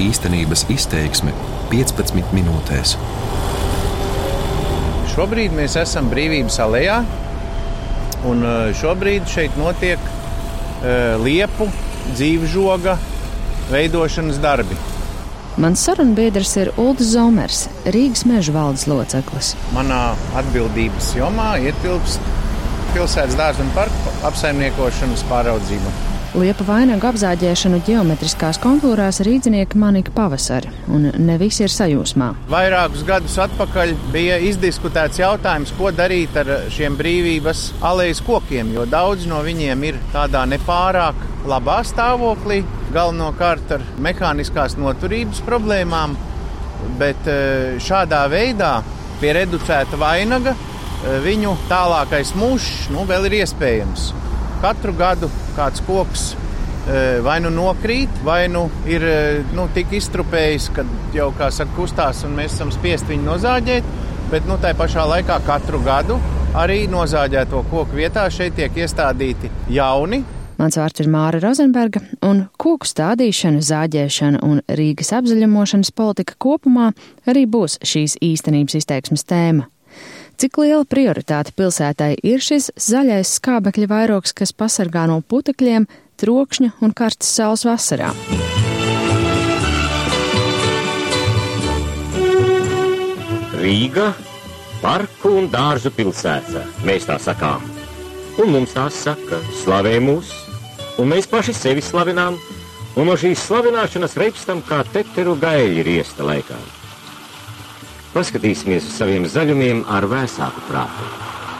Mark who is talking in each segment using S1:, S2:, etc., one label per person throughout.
S1: īstenības izteiksme 15 minūtēs.
S2: Šobrīd mēs esam brīvības alejā, un eh, šobrīd šeit notiek uh, liepu dzīvžoga veidošanas darbi.
S3: Mans sarunbiedrs ir Ulris Zomers, Rīgas meža valdes loceklis.
S2: Manā atbildības jomā ietilpst pilsētas dārza un parku apsaimniekošanas pāraudzība.
S3: Liepa vainagu apzāģēšanu ģeometriskās kontūrās rīdzinieki manīja pavasari, un ne visi ir sajūsmā.
S2: Vairākus gadus atpakaļ bija izdiskutēts jautājums, ko darīt ar šiem brīvības alejas kokiem, jo daudz no viņiem ir tādā nepārāk labā stāvoklī, galvenokārt ar mehāniskās noturības problēmām, bet eh, šādā veidā pie reducēta vainaga eh, viņu tālākais mūžs nu, vēl ir iespējams. Katru gadu kāds koks eh, vai nu nokrīt, vai nu ir nu, tik iztrupējis, ka jau kā saka, kustās un mēs esam spiest viņu nozāģēt. Bet nu, tā pašā laikā katru gadu arī nozāģēto koku vietā šeit tiek iestādīti jauni
S3: Mans vārds ir Māra Rozenberga, un koku stādīšana, zāģēšana un Rīgas apzaļumošanas politika kopumā arī būs šīs īstenības izteiksmes tēma. Cik liela prioritāte pilsētai ir šis zaļais skābekļa vairogs, kas pasargā no putekļiem, trokšņa un karstas saules vasarā?
S4: Rīga, parku un dārzu pilsēta, mēs tā sakām. Un mums tās saka, slavē mūs, un mēs paši sevi slavinām, un no šīs slavināšanas reipstam kā teteru gaļi riesta laikā. Paskatīsimies uz saviem zaļumiem ar vēsāku prātu.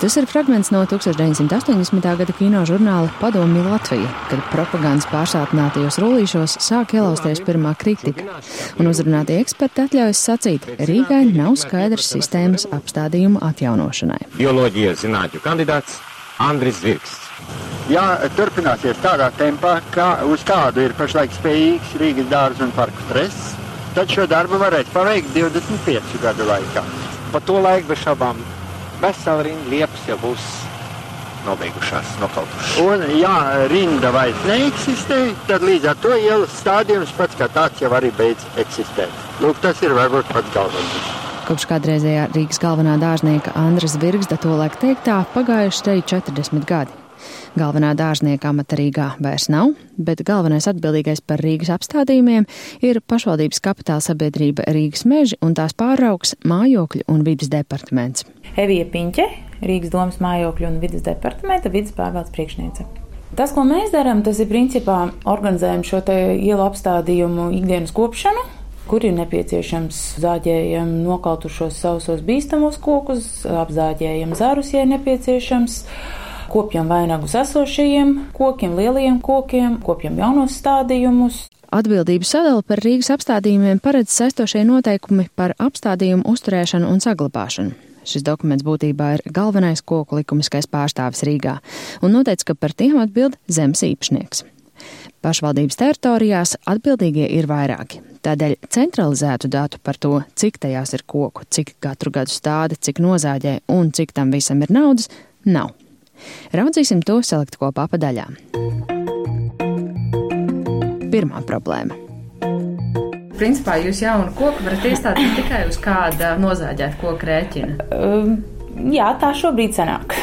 S3: Tas ir fragments no 1980. gada kino žurnāla Padomju Latvija, kad propagandas pārsātinātajos rullīšos sāk ielausties pirmā kritika, un uzrunātie eksperti atļaujas sacīt, Rīgai nav skaidrs sistēmas apstādījumu atjaunošanai.
S4: Bioloģijas zinātņu kandidāts Andris Zvirksts
S5: ja turpināsies tādā tempā, kā uz kādu ir pašlaik spējīgs Rīgas dārza un parku stress, tad šo darbu varēs paveikt 25 gadu laikā.
S6: Pa to laiku bez šaubām vesela rinda liepas jau būs nobeigušās, nokautušās.
S5: Un, ja rinda vairs neeksistē, tad līdz ar to ielas stādījums pats kā tāds jau arī beidz eksistēt. Lūk, tas ir varbūt pats galvenais.
S3: Kopš kādreizējā Rīgas galvenā dārznieka Andras Virgsda to laik teiktā pagājuši te 40 gadi. Galvenā dārznieka amata Rīgā vairs nav, bet galvenais atbildīgais par Rīgas apstādījumiem ir pašvaldības kapitāla sabiedrība Rīgas meži un tās pāraugs mājokļu un vidas departaments.
S7: Evija Piņķe, Rīgas domas mājokļu un vidas departamenta vidas pārvaldes priekšniece. Tas, ko mēs darām, tas ir principā organizējam šo ielu apstādījumu ikdienas kopšanu, kur ir nepieciešams zāģējam nokautušos sausos bīstamos kokus, apzāģējam zarus, ja ir nepieciešams kopjam vainagus esošajiem kokiem, lielajiem kokiem, kopjam jaunos stādījumus.
S3: Atbildību sadali par Rīgas apstādījumiem paredz saistošie noteikumi par apstādījumu uzturēšanu un saglabāšanu. Šis dokuments būtībā ir galvenais koku likumiskais pārstāvis Rīgā un noteica, ka par tiem atbild zemes īpašnieks. Pašvaldības teritorijās atbildīgie ir vairāki. Tādēļ centralizētu datu par to, cik tajās ir koku, cik katru gadu stāda, cik nozāģē un cik tam visam ir naudas, nav. Raudzīsim to salikt kopā pa daļām. Pirmā problēma.
S8: Principā jūs jaunu koku varat iestādīt tikai uz kāda nozāģēta koka rēķina.
S7: Um, jā, tā šobrīd sanāk.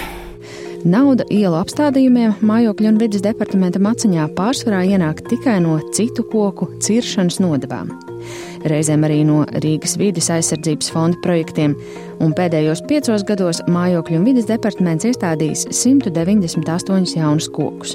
S3: Nauda ielu apstādījumiem mājokļu un vidas departamenta maciņā pārsvarā ienāk tikai no citu koku ciršanas nodevām reizēm arī no Rīgas vides aizsardzības fonda projektiem, un pēdējos piecos gados mājokļu un vides departaments iestādījis 198 jaunus kokus.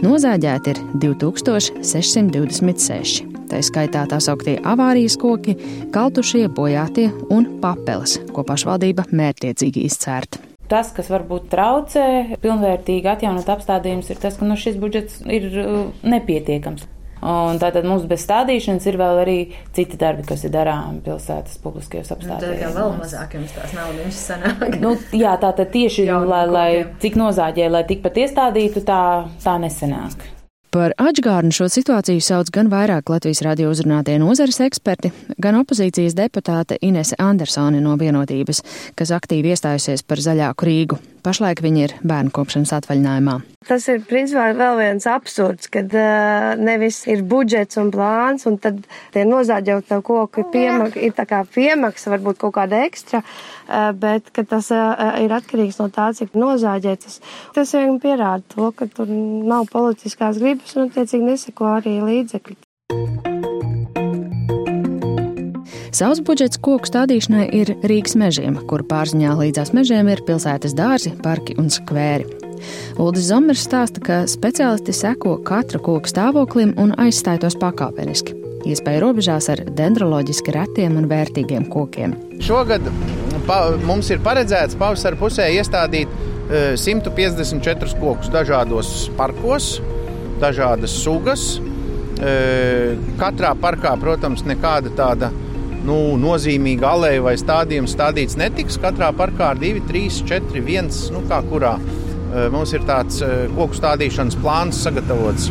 S3: Nozāģēti ir 2626. Tā skaitā tā sauktie avārijas koki, kaltušie, bojātie un papeles, ko pašvaldība mērķiecīgi izcērta.
S7: Tas, kas varbūt traucē pilnvērtīgi atjaunot apstādījumus, ir tas, ka nu, šis budžets ir uh, nepietiekams. Un tātad mums bez stādīšanas ir vēl arī citi darbi, kas ir darāmi pilsētas publiskajos apstādījumos.
S8: Nu, tad jau vēl mazāk jums tās naudas sanāk.
S7: nu, jā, tātad tieši, lai, lai cik nozāģē, lai tikpat iestādītu, tā, tā nesenāk.
S3: Par atgādnu šo situāciju sauc gan vairāk Latvijas radio uzrunātie nozares eksperti, gan opozīcijas deputāte Inese Andersone no vienotības, kas aktīvi iestājusies par zaļāku Rīgu. Pašlaik viņi ir bērnu kopšanas atvaļinājumā.
S9: Tas ir principā vēl viens absurds, kad uh, nevis ir budžets un plāns, un tad tie nozāģot koku piemak, ir tā kā piemaksa, varbūt kaut kāda ekstra, uh, bet ka tas uh, ir atkarīgs no tā, cik nozāģētas. Tas vien pierāda to, ka tur nav politiskās gribas un attiecīgi neseko arī līdzekļi.
S3: Savs budžets koku stādīšanai ir Rīgas mežiem, kur pārziņā līdzās mežiem ir pilsētas dārzi, parki un skvēri. Uldis Zomers stāsta, ka speciālisti seko katra koka stāvoklim un aizstāj tos pakāpeniski. Iespēja robežās ar dendroloģiski retiem un vērtīgiem kokiem.
S2: Šogad pa, mums ir paredzēts pavasara pusē iestādīt 154 e, kokus dažādos parkos, dažādas sugas. E, katrā parkā, protams, nekāda tāda nu, nozīmīga aleja vai stādījums stādīts netiks. Katrā parkā ir 2, 3, 4, 1, nu, kā kurā. Eh, mums ir tāds eh, koku stādīšanas plāns sagatavots.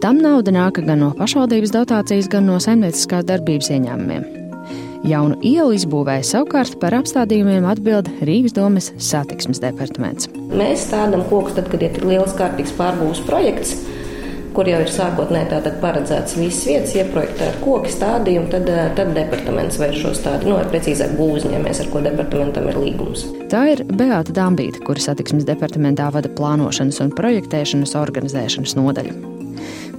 S3: Tam nauda nāk gan no pašvaldības dotācijas, gan no saimnieciskās darbības ieņēmumiem. Jaunu ielu izbūvēja savukārt par apstādījumiem atbild Rīgas domes satiksmes departaments.
S10: Mēs stādām kokus tad, kad ir liels kārtīgs pārbūves projekts kur jau ir sākotnēji paredzēts visas vietas, ieprojektēta koki, stādījumi, tad, eh, tad departaments veids šo stādījumu, nu, vai precīzāk būvniecības, ar ko departamentam ir līgums.
S3: Tā ir Beata Dambīta, kuras satiksmes departamentā vada plānošanas un projektēšanas organizēšanas nodaļu.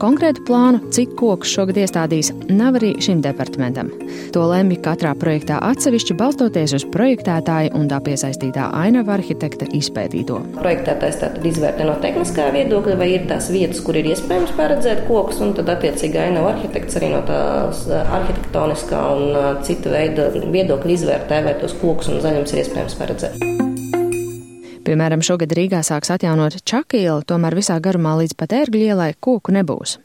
S3: Konkrētu plānu, cik kokus šogad iestādīs, nav arī šim departamentam. To lemj katrā projektā atsevišķi balstoties uz projektētāja un tā piesaistītā ainava arhitekta izpētīto.
S10: Projektētājs tātad izvērtē no tehniskā viedokļa, vai ir tās vietas, kur ir iespējams paredzēt kokus, un tad attiecīgi ainava arhitekts arī no tās arhitektoniskā un cita veida viedokļa izvērtē, vai tos kokus un zaļums ir iespējams paredzēt.
S3: Piemēram, šogad Rīgā sāks atjaunot Čakielu, tomēr visā garumā līdz pat ērgļu ielai koku nebūs.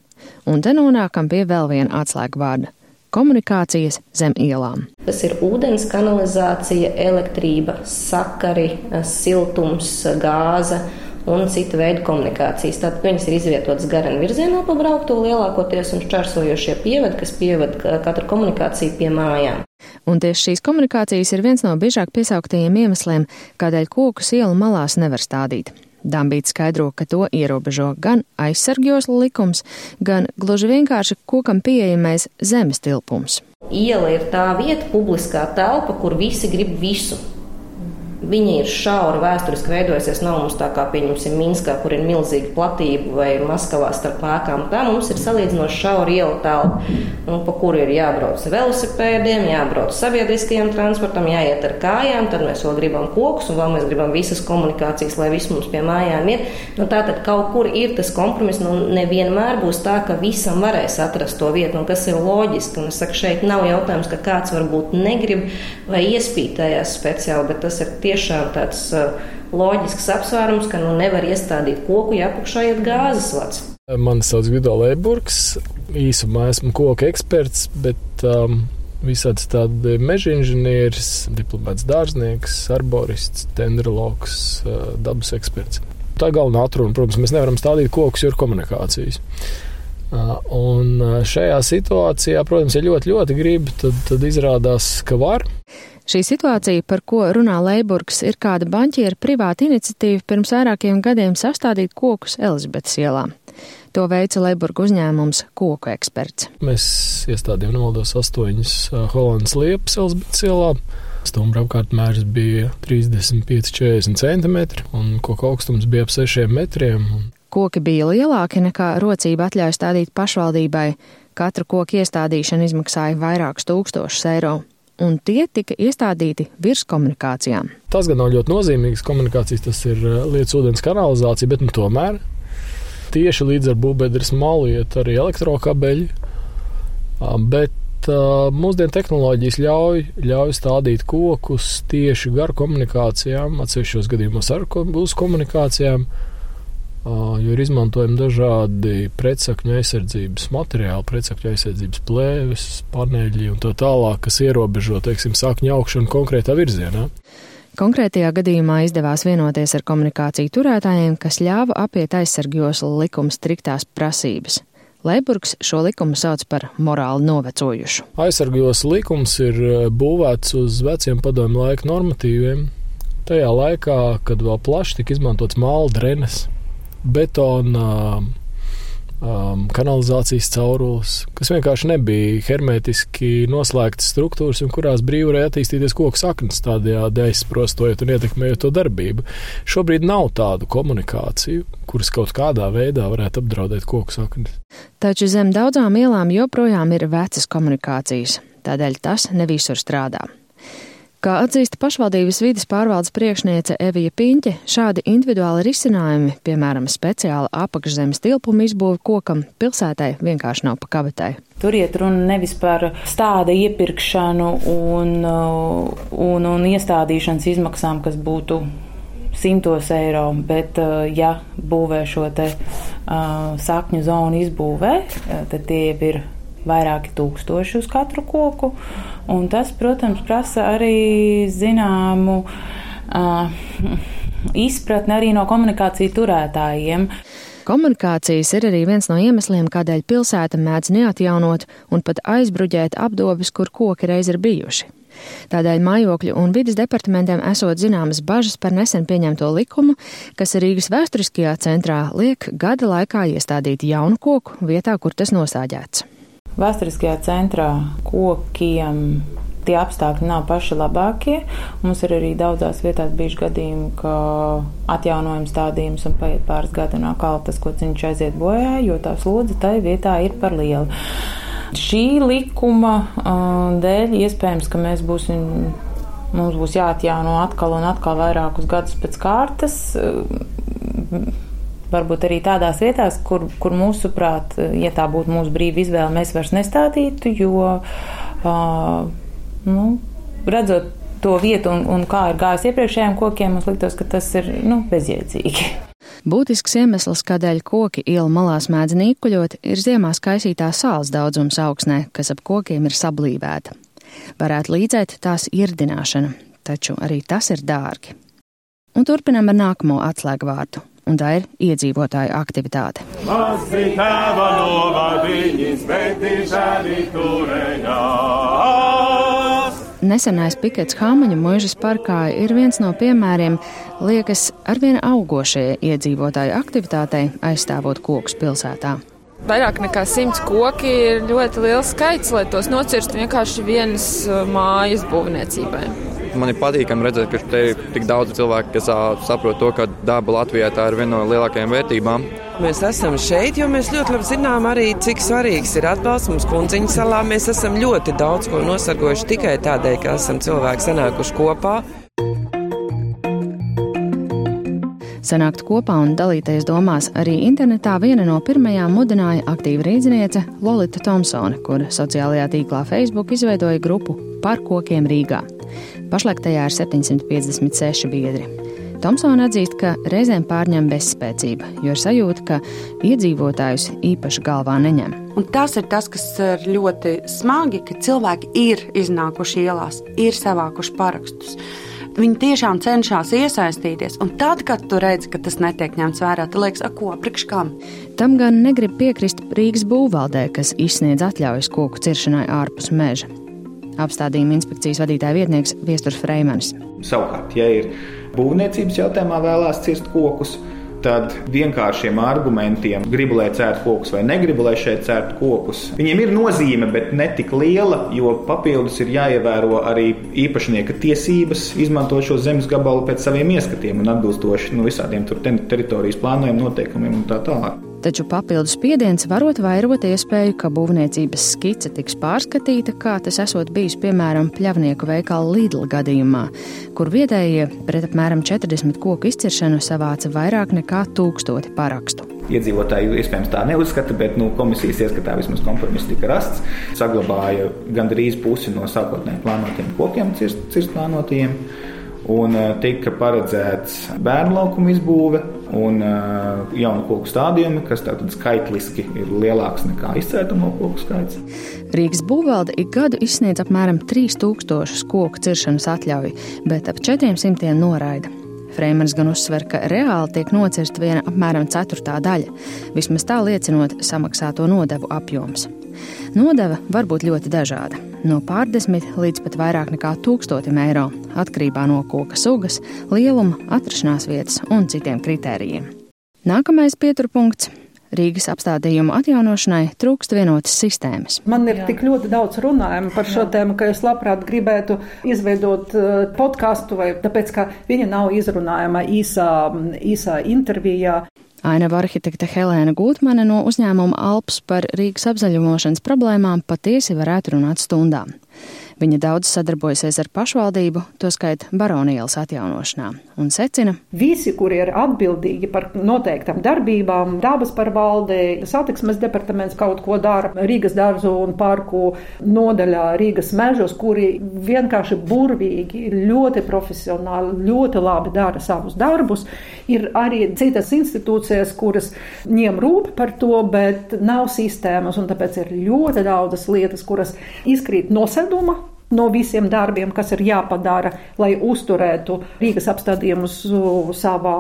S3: Un te nonākam pie vēl viena atslēgu vārda - komunikācijas zem ielām.
S10: Tas ir ūdens kanalizācija, elektrība, sakari, siltums, gāze un cita veida komunikācijas. Tātad viņas ir izvietotas garām virzienā pa braukto lielākoties un šķērsojošie pievadi, kas pieved katru komunikāciju pie mājām.
S3: Un tieši šīs komunikācijas ir viens no biežāk piesauktajiem iemesliem, kādēļ kokus ielu malās nevar stādīt. Dambīts skaidro, ka to ierobežo gan aizsargjoslu likums, gan gluži vienkārši kokam pieejamais zemes tilpums.
S10: Iela ir tā vieta, publiskā telpa, kur visi grib visu. Viņa ir šaura, vēsturiski veidojusies. Nav mums tā kā, pieņemsim, Minskā, kur ir milzīga platība, vai Maskavā starp ēkām. Tā mums ir salīdzinoši šaura iela telpa, nu, pa kuru ir jābrauc ar velosipēdiem, jābrauc sabiedriskajam transportam, jāiet ar kājām. Tad mēs vēl gribam kokus, un vēl mēs gribam visas komunikācijas, lai viss mums pie mājām ir. Nu, tā tad kaut kur ir tas kompromiss. Nu, nevienmēr būs tā, ka visam varēs atrast to vietu, un kas ir loģiski. Un es saku, šeit nav jautājums, ka kāds varbūt negrib vai iespītējās speciāli, bet tas ir tiešām tāds loģisks apsvērums, ka nu nevar iestādīt koku, ja apakšā iet gāzes vats.
S11: Mani sauc Gudo Leiburgs. Īsumā esmu koku eksperts, bet um, visāds tādi meža inženieris, diplomāts dārznieks, arborists, dendrologs, uh, dabas eksperts. Tā galvenā atruna, protams, mēs nevaram stādīt kokus, jo ir komunikācijas. Un šajā situācijā, protams, ja ļoti, ļoti grib, tad, tad izrādās, ka var.
S3: Šī situācija, par ko runā Leiburgs, ir kāda banķiera privāta iniciatīva pirms vairākiem gadiem sastādīt kokus Elizabetes ielā. To veica Leiburga uzņēmums Koku eksperts.
S11: Mēs iestādījām nemaldos astoņas Holandas liepas Elizabetes ielā. Stumbra apkārtmērs bija 35-40 cm, un koku augstums bija ap 6 metriem.
S3: Koki bija lielāki nekā rocība atļauj stādīt pašvaldībai. Katra koka iestādīšana izmaksāja vairākus tūkstošus eiro un tie tika iestādīti virs komunikācijām.
S11: Tas gan nav ļoti nozīmīgs komunikācijas, tas ir eh, lietas ūdens kanalizācija, bet nu, tomēr tieši līdz ar būvbedres malu iet arī elektrokabeļi. Bet uh, mūsdienu tehnoloģijas ļauj, ļauj stādīt kokus tieši gar komunikācijām, atsevišķos gadījumos ar uz komunikācijām jo ir izmantojami dažādi pretsakņu aizsardzības materiāli, pretsakņu aizsardzības plēves, paneļi un tā tālāk, kas ierobežo, teiksim, sakņu augšanu konkrētā virzienā.
S3: Konkrētajā gadījumā izdevās vienoties ar komunikāciju turētājiem, kas ļāva apiet aizsargjoslu likuma striktās prasības. Leiburgs šo likumu sauc par morāli novecojušu.
S11: Aizsargjoslu likums ir būvēts uz veciem padomu laika normatīviem, tajā laikā, kad vēl plaši tika izmantots māla drenes, betona um, kanalizācijas caurules, kas vienkārši nebija hermētiski noslēgtas struktūras, un kurās brīvi varēja attīstīties koku saknes, tādējādi aizsprostojot un ietekmējot to darbību. Šobrīd nav tādu komunikāciju, kuras kaut kādā veidā varētu apdraudēt koku saknes.
S3: Taču zem daudzām ielām joprojām ir vecas komunikācijas, tādēļ tas ne visur strādā. Kā atzīst pašvaldības vidas pārvaldes priekšniece Evija Piņķe, šādi individuāli risinājumi, piemēram, speciāla apakšzemes tilpuma izbūve kokam, pilsētai vienkārši nav pa kabatai.
S7: Tur iet runa nevis par stāda iepirkšanu un, un, un iestādīšanas izmaksām, kas būtu simtos eiro, bet, ja būvē šo te uh, sakņu zonu izbūvē, tad tie ir vairāki tūkstoši uz katru koku. Un tas, protams, prasa arī zināmu uh, izpratni arī no komunikāciju turētājiem.
S3: Komunikācijas ir arī viens no iemesliem, kādēļ pilsēta mēdz neatjaunot un pat aizbruģēt apdobis, kur koki reiz ir bijuši. Tādēļ mājokļu un vidas departamentiem esot zināmas bažas par nesen pieņemto likumu, kas Rīgas vēsturiskajā centrā liek gada laikā iestādīt jaunu koku vietā, kur tas nosāģēts.
S7: Vēsturiskajā centrā kokiem tie apstākļi nav paši labākie. Mums ir arī daudzās vietās bijuši gadījumi, ka atjaunojam stādījumus un paiet pāris gadi un atkal tas, ko viņš aiziet bojā, jo tā slodze tai vietā ir par lielu. Šī likuma uh, dēļ iespējams, ka mēs būsim. Mums būs jāatjauno atkal un atkal vairākus gadus pēc kārtas. Varbūt arī tādās vietās, kur, kur mūsuprāt, ja tā būtu mūsu brīva izvēle, mēs vairs nestādītu, jo, uh, nu, redzot to vietu un, un kā ir gājis iepriekšējiem kokiem, mums liktos, ka tas ir, nu, bezjēdzīgi.
S3: Būtisks iemesls, kādēļ koki ielu malās mēdz nīkuļot, ir ziemā skaisītā sāls daudzums augsnē, kas ap kokiem ir sablīvēta. Varētu līdzēt tās irdināšana, taču arī tas ir dārgi. Un turpinām ar nākamo atslēgvārdu un tā ir iedzīvotāju aktivitāte. Nesenais pikets Hāmaņa mūžas parkā ir viens no piemēriem, liekas, arvien augošajai iedzīvotāju aktivitātei aizstāvot kokus pilsētā.
S12: Vairāk nekā simts koki ir ļoti liels skaits, lai tos nocirstu vienkārši vienas uh, mājas būvniecībai.
S13: Man ir patīkami redzēt, ka te ir tik daudz cilvēku, kas saprot to, ka daba Latvijā tā ir viena no lielākajām vērtībām.
S14: Mēs esam šeit, jo mēs ļoti labi zinām arī, cik svarīgs ir atbalsts mums kunciņu salā. Mēs esam ļoti daudz ko nosargojuši tikai tādēļ, ka esam cilvēki sanākuši kopā.
S3: Sanākt kopā un dalīties domās arī internetā viena no pirmajām mudināja aktīva rīzniece Lolita Thompsone, kur sociālajā tīklā Facebook izveidoja grupu par kokiem Rīgā. Pašlaik tajā ir 756 biedri. Tomsona atzīst, ka reizēm pārņem bezspēcība, jo ir sajūta, ka iedzīvotājus īpaši galvā neņem.
S15: Un tas ir tas, kas ir ļoti smagi, ka cilvēki ir iznākuši ielās, ir savākuši parakstus. Viņi tiešām cenšas iesaistīties, un tad, kad tu redzi, ka tas netiek ņemts vērā, tad liekas, ko priekš kam.
S3: Tam gan negrib piekrist Rīgas būvvaldē, kas izsniedz atļaujas koku ciršanai ārpus meža. Apstādījuma inspekcijas vadītāja vietnieks Viesturs Freimanis.
S16: Savukārt, ja ir būvniecības jautājumā vēlās cirst kokus, tad vienkāršiem argumentiem, gribu lai cērt kokus vai negribu lai šeit cērt kokus, viņiem ir nozīme, bet ne tik liela, jo papildus ir jāievēro arī īpašnieka tiesības izmantot šo zemes gabalu pēc saviem ieskatiem un atbilstoši nu, visādiem teritorijas plānojuma noteikumiem un tā tālāk.
S3: Taču papildus spiediens varot vairot iespēju, ka būvniecības skice tiks pārskatīta, kā tas esot bijis piemēram pļavnieku veikala Lidla gadījumā, kur vietējie pret apmēram 40 koku izciršanu savāca vairāk nekā tūkstoti parakstu.
S16: Iedzīvotāji iespējams tā neuzskata, bet nu, komisijas ieskatā vismaz kompromiss tika rasts. Saglabāja gandrīz pusi no sākotnēji plānotiem kokiem, cirst, plānotajiem un eh, tika paredzēts bērnu laukuma izbūve un uh, jaunu koku stādījumi, kas tātad skaitliski ir lielāks nekā izcērtamo koku skaits.
S3: Rīgas būvvalde ik gadu izsniedz apmēram 3000 koku ciršanas atļauju, bet ap 400 noraida. Freimans gan uzsver, ka reāli tiek nocirsta viena apmēram ceturtā daļa, vismaz tā liecinot samaksāto nodevu apjoms. Nodeva var būt ļoti dažāda - no pārdesmit līdz pat vairāk nekā tūkstotim eiro, atkarībā no koka sugas, lieluma, atrašanās vietas un citiem kritērijiem. Nākamais pieturpunkts Rīgas apstādījumu atjaunošanai trūkst vienotas sistēmas.
S17: Man ir Jā. tik ļoti daudz runājumu par šo Jā. tēmu, ka es labprāt gribētu izveidot uh, podkāstu, vai tāpēc, ka viņa nav izrunājama īsā, īsā intervijā.
S3: Ainava arhitekte Helēna Gūtmane no uzņēmuma Alps par Rīgas apzaļumošanas problēmām patiesi varētu runāt stundām. Viņa daudz sadarbojasies ar pašvaldību, tostarp baronielas atjaunošanā, un secina,
S17: visi, kuri ir atbildīgi par noteiktām darbībām, dabas pārvaldē, satiksmes departaments kaut ko dara, Rīgas dārzu un parku nodaļā, Rīgas mežos, kuri vienkārši burvīgi, ļoti profesionāli, ļoti labi dara savus darbus. Ir arī citas institūcijas, kuras ņem rūp par to, bet nav sistēmas, un tāpēc ir ļoti daudzas lietas, kuras izkrīt no seduma no visiem darbiem, kas ir jāpadara, lai uzturētu Rīgas apstādījumus savā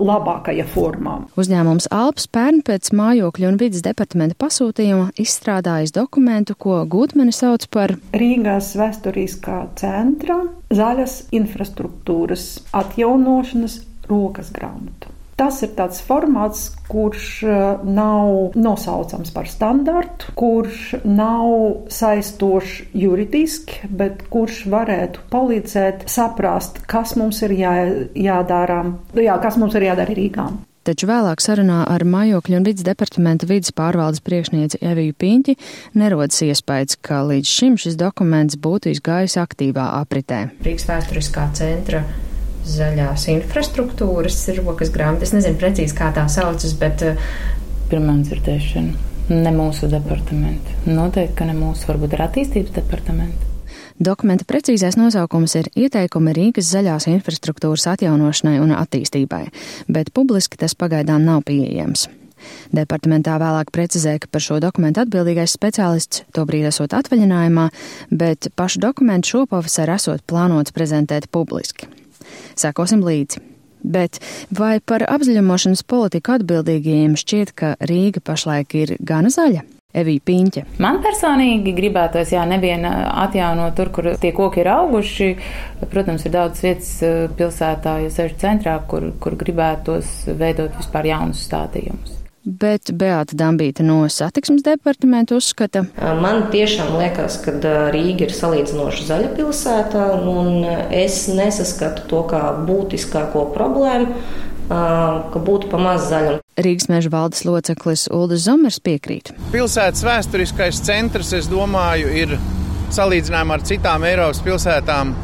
S17: labākajā formā.
S3: Uzņēmums Alps pērn pēc mājokļu un vidas departamenta pasūtījuma izstrādājis dokumentu, ko Gutmani sauc par
S17: Rīgas vēsturiskā centra zaļas infrastruktūras atjaunošanas rokas grāmatu. Tas ir tāds formāts, kurš eh, nav nosaucams par standartu, kurš nav saistošs juridiski, bet kurš varētu palīdzēt saprast, kas mums ir jā, jādara, jā, kas mums ir jādara Rīgā.
S3: Taču vēlāk sarunā ar mājokļu un vidas departamenta vidas pārvaldes priekšnieci Eviju Piņķi nerodas iespējas, ka līdz šim šis dokuments būtu izgājis aktīvā apritē.
S8: Rīgas vēsturiskā centra zaļās infrastruktūras rokas grāmata. Es nezinu precīzi, kā tā saucas, bet. Eh,
S7: Pirmā dzirdēšana. Ne mūsu departamenta. Noteikti, ka ne mūsu, varbūt ir attīstības departamenta.
S3: Dokumenta precīzais nosaukums ir Ieteikumi Rīgas zaļās infrastruktūras atjaunošanai un attīstībai, bet publiski tas pagaidām nav pieejams. Departamentā vēlāk precizēja, ka par šo dokumentu atbildīgais speciālists tobrīd esot atvaļinājumā, bet pašu dokumentu šopavasar esot plānots prezentēt publiski. Sekosim līdzi. Bet vai par apzaļumošanas politiku atbildīgajiem šķiet, ka Rīga pašlaik ir gana zaļa? Evija Pīņķa.
S7: Man personīgi gribētos, jā, nevien atjaunot tur, kur tie koki ir auguši. Protams, ir daudz vietas pilsētā, ja sevišķi centrā, kur, kur gribētos veidot vispār jaunus stādījumus
S3: bet Beata Dambīta no satiksmes departamenta uzskata.
S10: Man tiešām liekas, ka Rīga ir salīdzinoši zaļa pilsēta, un es nesaskatu to kā būtiskāko problēmu, ka būtu pamaz zaļuma.
S3: Rīgas meža valdes loceklis Ulris Zomers piekrīt.
S2: Pilsētas vēsturiskais centrs, es domāju, ir salīdzinājumā ar citām Eiropas pilsētām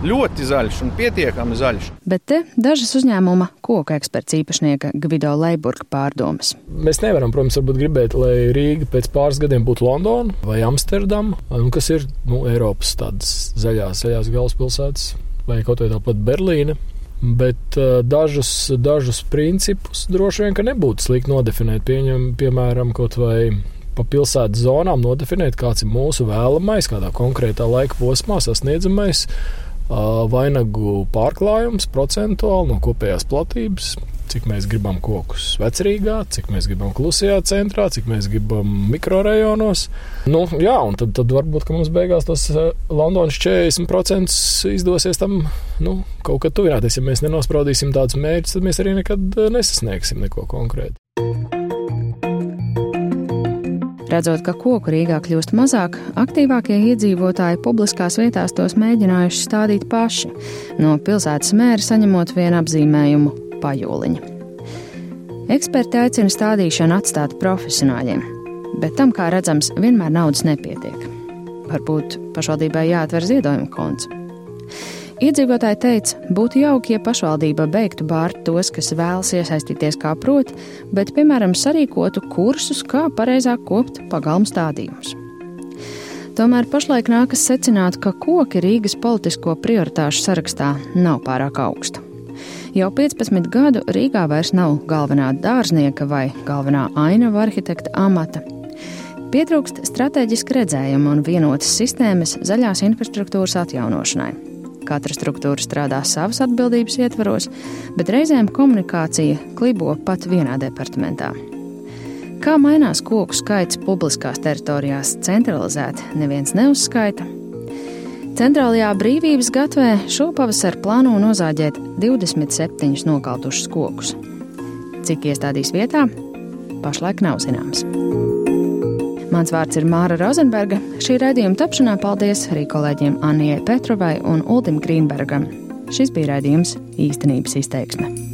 S2: ļoti zaļš un pietiekami zaļš.
S3: Bet te dažas uzņēmuma koku eksperts īpašnieka Gvido Leiburga pārdomas.
S11: Mēs nevaram, protams, gribēt, lai Rīga pēc pāris gadiem būtu Londona vai Amsterdama, kas ir nu, Eiropas tādas zaļās, zaļās galvaspilsētas, vai kaut vai tāpat Berlīne. Bet uh, dažus, dažus principus droši vien nebūtu slikti nodefinēt. Pieņem, piemēram, kaut vai pa pilsētas zonām nodefinēt, kāds ir mūsu vēlamais, kādā konkrētā laika posmā sasniedzamais vainagu pārklājums procentuāli no kopējās platības. Cik mēs gribam kokus vecrīgā, cik mēs gribam klusajā centrā, cik mēs gribam mikrorajonos. Nu, jā, un tad, tad varbūt mums beigās tas Londonas 40% izdosies tam nu, kaut kad tuvināties. Ja mēs nenospraudīsim tādus mērķus, tad mēs arī nekad nesasniegsim neko konkrētu.
S3: Redzot, ka koku Rīgā kļūst mazāk, aktīvākie iedzīvotāji publiskās vietās tos mēģinājuši stādīt paši, no pilsētas mēra saņemot vienu apzīmējumu - pajoliņa. Eksperti aicina stādīšanu atstāt profesionāļiem, bet tam, kā redzams, vienmēr naudas nepietiek. Varbūt pašvaldībai jāatver ziedojuma konts. Iedzīvotāji teica, būtu jauki, ja pašvaldība beigtu bārt tos, kas vēlas iesaistīties kā prot, bet, piemēram, sarīkotu kursus, kā pareizāk kopt pagalmu stādījumus. Tomēr pašlaik nākas secināt, ka koki Rīgas politisko prioritāšu sarakstā nav pārāk augstu. Jau 15 gadu Rīgā vairs nav galvenā dārznieka vai galvenā ainava arhitekta amata. Pietrūkst strateģiska redzējuma un vienotas sistēmas zaļās infrastruktūras atjaunošanai. Katra struktūra strādā savas atbildības ietvaros, bet reizēm komunikācija klibo pat vienā departamentā. Kā mainās koku skaits publiskās teritorijās centralizēti, neviens neuzskaita. Centrālajā brīvības gatvē šopavasar plāno nozāģēt 27 nokautušus kokus. Cik iestādīs vietā, pašlaik nav zināms. Mans vārds ir Māra Rozenberga. Šī raidījuma tapšanā paldies arī kolēģiem Annijai Petrovai un Uldim Grīnbergam. Šis bija raidījums īstenības izteiksme.